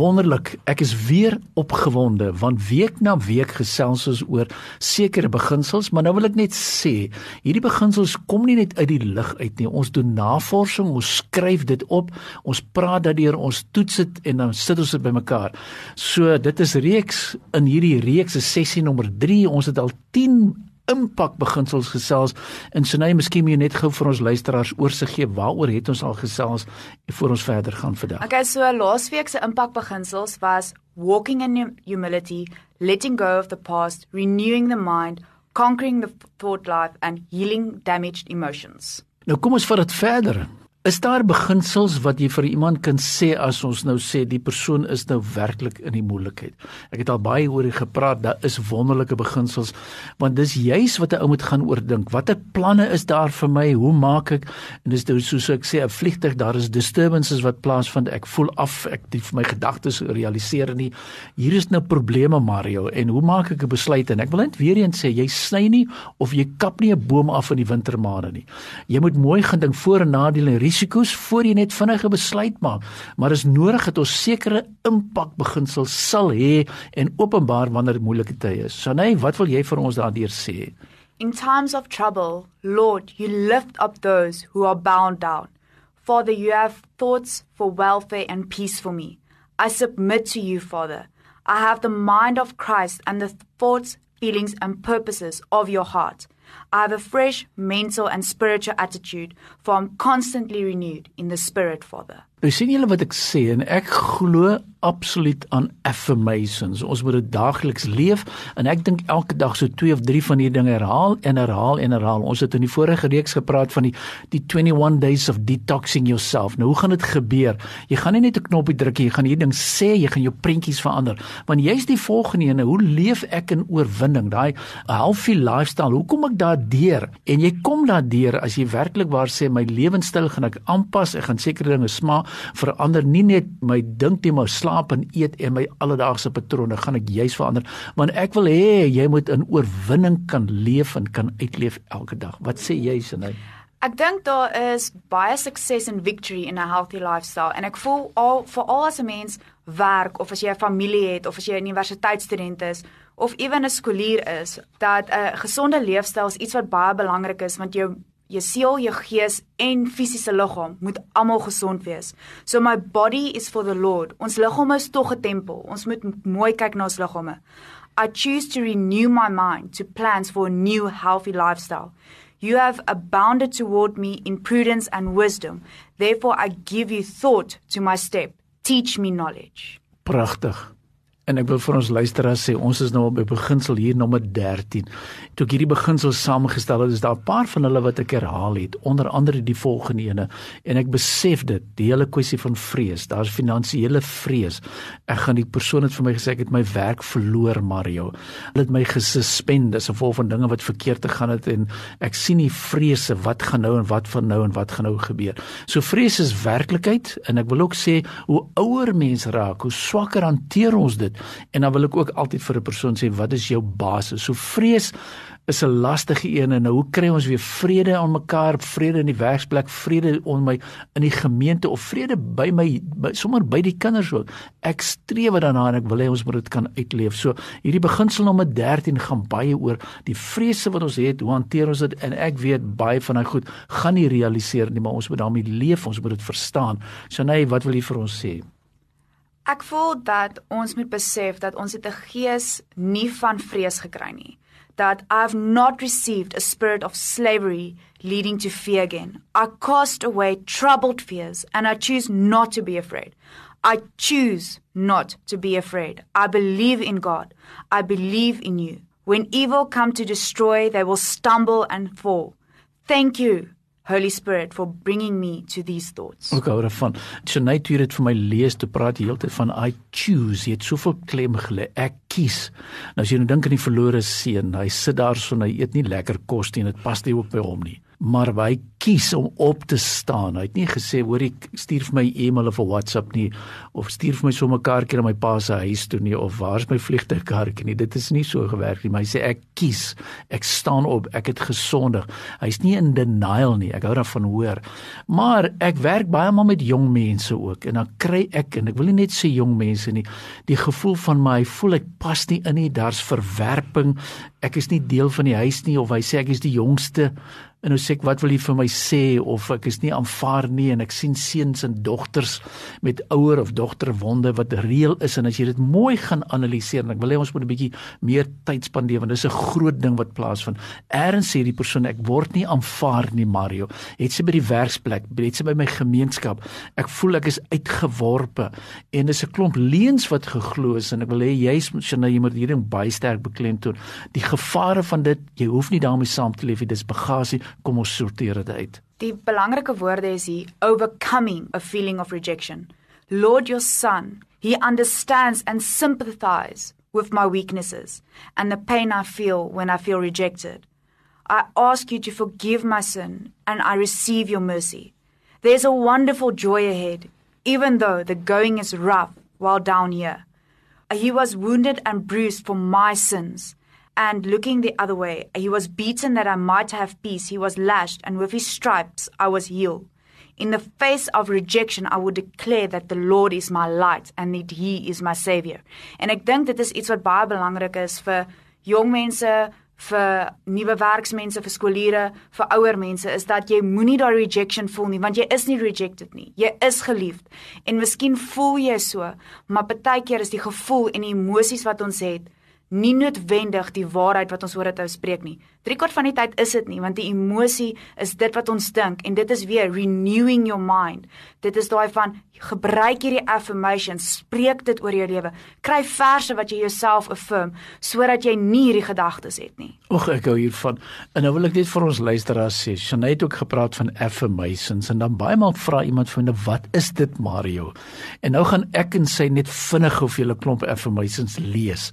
Wonderlik. Ek is weer opgewonde want week na week gesels ons oor sekere beginsels, maar nou wil ek net sê, hierdie beginsels kom nie net uit die lug uit nie. Ons doen navorsing, ons skryf dit op, ons praat daardeur, ons toets dit en dan sit ons dit bymekaar. So dit is reeks in hierdie reeks se sessie nommer 3. Ons het al 10 impak beginsels gesels en Sunay miskien moet jy net gou vir ons luisteraars oorsig gee waaroor het ons al gesels voor ons verder gaan vandag. Okay, so laasweek se impak beginsels was walking in humility, letting go of the past, renewing the mind, conquering the thought life and healing damaged emotions. Nou kom ons vat dit verder. Is daar beginsels wat jy vir iemand kan sê as ons nou sê die persoon is nou werklik in die moeilikheid? Ek het al baie oor dit gepraat, daar is wonderlike beginsels want dis juis wat 'n ou moet gaan oordink. Watter planne is daar vir my? Hoe maak ek? En dis nou soos ek sê 'n vliegtyg, daar is disturbances wat plaasvind. Ek voel af, ek die vir my gedagtes realiseer nie. Hier is nou probleme Mario en hoe maak ek 'n besluit? En ek wil net weer eens sê jy sny nie of jy kap nie 'n boom af in die wintermaande nie. Jy moet mooi gaan dink voor en nadele risiko's voor jy net vinnige besluit maak, maar is nodig dat ons sekere impakbeginsels sal hê en openbaar wanneer dit moeilike tye is. Sanay, wat wil jy vir ons daardeur sê? In times of trouble, Lord, you lift up those who are bound down. Father, you have thoughts for welfare and peace for me. I submit to you, Father. I have the mind of Christ and the thoughts, feelings, and purposes of your heart. I have a fresh mental and spiritual attitude, for I'm constantly renewed in the Spirit, Father. Nou sien julle wat ek sê en ek glo absoluut aan affirmations. Ons moet dit daagliks leef en ek dink elke dag so twee of drie van hierdie dinge herhaal en herhaal en herhaal. Ons het in die vorige reeks gepraat van die die 21 days of detoxing yourself. Nou hoe gaan dit gebeur? Jy gaan nie net 'n knoppie druk nie, jy gaan hierdie ding sê, jy gaan jou prentjies verander. Want jy's die volgende ene, hoe leef ek in oorwinning? Daai healthy lifestyle. Hoe kom ek daardeur? En jy kom daardeur as jy werklik waar sê my lewenstyl gaan ek aanpas, ek gaan sekere dinge smaak verander nie net my dink nie maar slaap en eet en my alledaagse patrone gaan ek juis verander. Want ek wil hê jy moet in oorwinning kan leef en kan uitleef elke dag. Wat sê jy Sanay Ek dink daar is baie sukses en victory in 'n healthy lifestyle. En ek voel al vir al as 'n mens werk of as jy 'n familie het of as jy 'n universiteitsstudent is of ewen 'n skoolier is dat 'n gesonde leefstyl is iets wat baie belangrik is want jou jou siel, jou gees en fisiese liggaam moet almal gesond wees. So my body is for the Lord. Ons liggaam is tog 'n tempel. Ons moet mooi kyk na ons liggame. I choose to renew my mind to plans for a new healthy lifestyle. You have abounded toward me in prudence and wisdom. Therefore I give you thought to my step. Teach me knowledge. Pragtig. En ek wil vir ons luisteraars sê ons is nou op by beginsel hier nommer 13. Toe ek hierdie beginsels saamgestel het, is daar 'n paar van hulle wat ek herhaal het, onder andere die volgende ene en ek besef dit, die hele kwessie van vrees. Daar's finansiële vrees. Ek gaan die persoon het vir my gesê ek het my werk verloor, Mario. Hulle het my gesuspend as gevolg van dinge wat verkeerd gegaan het en ek sien die vrese wat gaan nou en wat van nou en wat gaan nou gebeur. So vrees is werklikheid en ek wil ook sê hoe ouer mense raak, hoe swakker hanteer ons dit En dan wil ek ook altyd vir 'n persoon sê wat is jou basis? So vrees is 'n lastige een en nou hoe kry ons weer vrede aan mekaar, vrede in die werksplek, vrede onder my in die gemeente of vrede by my by, sommer by die kinders ook. Ek streef daarna en ek wil hê ons moet dit kan uitleef. So hierdie beginsel nommer 13 gaan baie oor die vrese wat ons het, hoe hanteer ons dit en ek weet baie van daai goed gaan nie realiseer nie, maar ons moet daarmee leef, ons moet dit verstaan. So nee, wat wil jy vir ons sê? Ek voel dat ons moet besef dat ons het 'n gees nie van vrees gekry nie. That I've not received a spirit of slavery leading to fear again. I cast away troubled fears and I choose not to be afraid. I choose not to be afraid. I believe in God. I believe in you. When evil come to destroy, they will stumble and fall. Thank you Holy Spirit for bringing me to these thoughts. Ek hou daarvan. Shanay toe dit vir my lees, toe praat jy heeltyd van I choose. Jy het soveel klem gelê. Ek kies. Nou as jy nou dink aan die verlore seun, hy sit daar so en hy eet nie lekker kos nie en dit pas nie ook by hom nie maar hy kies om op te staan. Hy het nie gesê hoor ek stuur vir my e-mail of 'n WhatsApp nie of stuur vir my sommer 'n kaartjie na my pa se huis toe nie of waar's my vliegtuigkaartjie nie. Dit is nie so gewerk nie, maar hy sê ek kies. Ek staan op. Ek het gesondig. Hy's nie in denial nie. Ek hou daarvan hoor. Maar ek werk baie maal met jong mense ook en dan kry ek en ek wil nie net sê jong mense nie, die gevoel van my voel ek pas nie in nie. Daar's verwerping. Ek is nie deel van die huis nie of hy sê ek is die jongste En nou sê ek wat wil jy vir my sê of ek is nie aanvaar nie en ek sien seuns en dogters met ouer of dogter wonde wat reël is en as jy dit mooi gaan analiseer en ek wil hê ons moet 'n bietjie meer tyd spandeer want dis 'n groot ding wat plaasvind. Eerens sê die persoon ek word nie aanvaar nie Mario. Het sy by die werksplek, het sy by my gemeenskap. Ek voel ek is uitgeworpe en dis 'n klomp leuns wat geglo is en ek wil hê jy's Shana jy moet hierdie baie sterk beklemtoon. Die gevare van dit, jy hoef nie daarmee saam te leef nie. Dis bagasie kom ons sorteer dit uit. Die belangrike woorde is hier overcoming a feeling of rejection. Lord your son, he understands and sympathizes with my weaknesses and the pain I feel when I feel rejected. I ask you to forgive my sin and I receive your mercy. There's a wonderful joy ahead, even though the going is rough while down here. He was wounded and bruised for my sins and looking the other way. He was beaten that I might have peace. He was lashed, and with his stripes I was healed. In the face of rejection, I would declare that the Lord is my light and that He is my Savior. En ek dink dit is iets wat baie belangrik is vir jong mense, vir nuwe werksmense, vir skooliere, vir ouer mense, is dat jy moenie daai rejection voel nie, want jy is nie rejected nie. Jy is geliefd. En miskien voel jy so, maar baie keer is die gevoel en die emosies wat ons het nie noodwendig die waarheid wat ons oor dit spreek nie. Driekwart van die tyd is dit nie, want die emosie is dit wat ons dink en dit is weer renewing your mind. Dit is daai van gebruik hierdie affirmations, spreek dit oor jou lewe. Kry verse wat jy jouself affirm sodat jy nie hierdie gedagtes het nie. Ag ek hou hiervan. En nou wil ek net vir ons luisteraars sê, Shanay het ook gepraat van affirmations en dan baie maal vra iemand vir my, "Wat is dit, Mario?" En nou gaan ek en sy net vinnig of jy 'n klomp affirmations lees.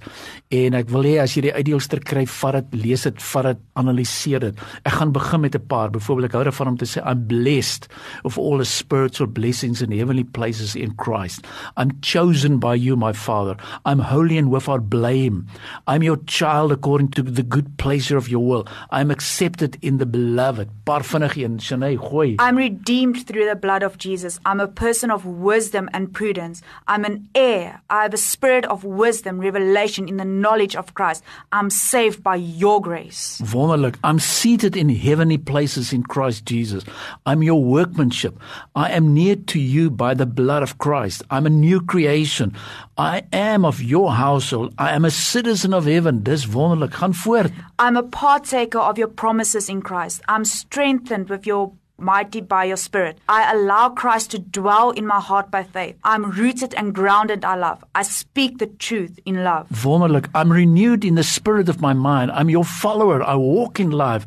En ek wil hê as jy die uitdeelster kry, vat dit, lees dit, vat dit analiseer dit. Ek gaan begin met 'n paar. Byvoorbeeld ek hou daarvan om te sê I'm blessed of all the spiritual blessings in heavenly places in Christ. I'm chosen by you my Father. I'm holy and without blame. I'm your child according to the good pleasure of your will. I'm accepted in the beloved. Paar vinnig een, Shanay, gooi. I'm redeemed through the blood of Jesus. I'm a person of wisdom and prudence. I'm an heir. I have a spirit of wisdom, revelation in the knowledge of Christ. I'm saved by your grace. wonderlik. I'm seated in heavenly places in Christ Jesus. I'm your workmanship. I am near to you by the blood of Christ. I'm a new creation. I am of your household. I am a citizen of heaven. Dis wonderlik. Gaan voort. I'm a partaker of your promises in Christ. I'm strengthened with your mighty by your spirit. I allow Christ to dwell in my heart by faith. I'm rooted and grounded I love. I speak the truth in love. Wonderlik. I'm renewed in the spirit of my mind. I'm your follower. I walk in life.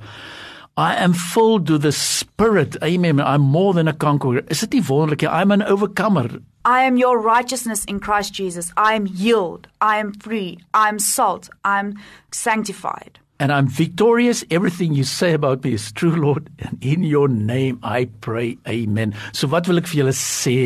I am filled with the spirit. Amen. I'm more than a conqueror. Is dit nie wonderlik? I'm an overcomer. I am your righteousness in Christ Jesus. I am healed. I am free. I am salt. I am sanctified. And I'm victorious. Everything you say about me is true, Lord, and in your name I pray. Amen. So wat wil ek vir julle sê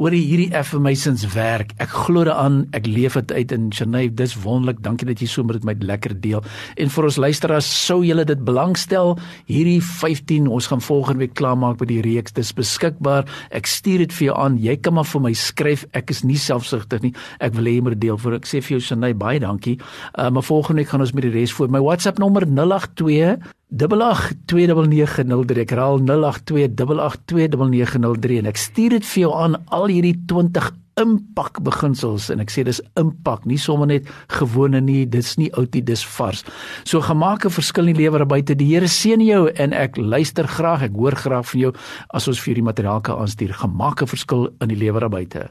oor hierdie affirmations werk? Ek glo daaraan, ek leef dit uit in Chennai. Dis wonderlik. Dankie dat jy so met my lekker deel. En vir ons luisteraars, sou julle dit belangstel, hierdie 15, ons gaan volgende week klaarmaak met die reeks. Dis beskikbaar. Ek stuur dit vir jou aan. Jy kan maar vir my skryf. Ek is nie selfsugtig nie. Ek wil hê jy moet deel vir ek sê vir jou Chennai baie dankie. Uh, maar volgende week gaan ons met die res voor. My WhatsApp nommer 082 882903 ek herhaal 0828829903 en ek stuur dit vir jou aan al hierdie 20 impak beginsels en ek sê dis impak nie sommer net gewone nie dis nie oud nie dis vars. So gemaak 'n verskil in die lewe buite. Die Here seën jou en ek luister graag ek hoor graag van jou as ons vir hierdie materiaal kan aanstuur. Gemaak 'n verskil in die lewe buite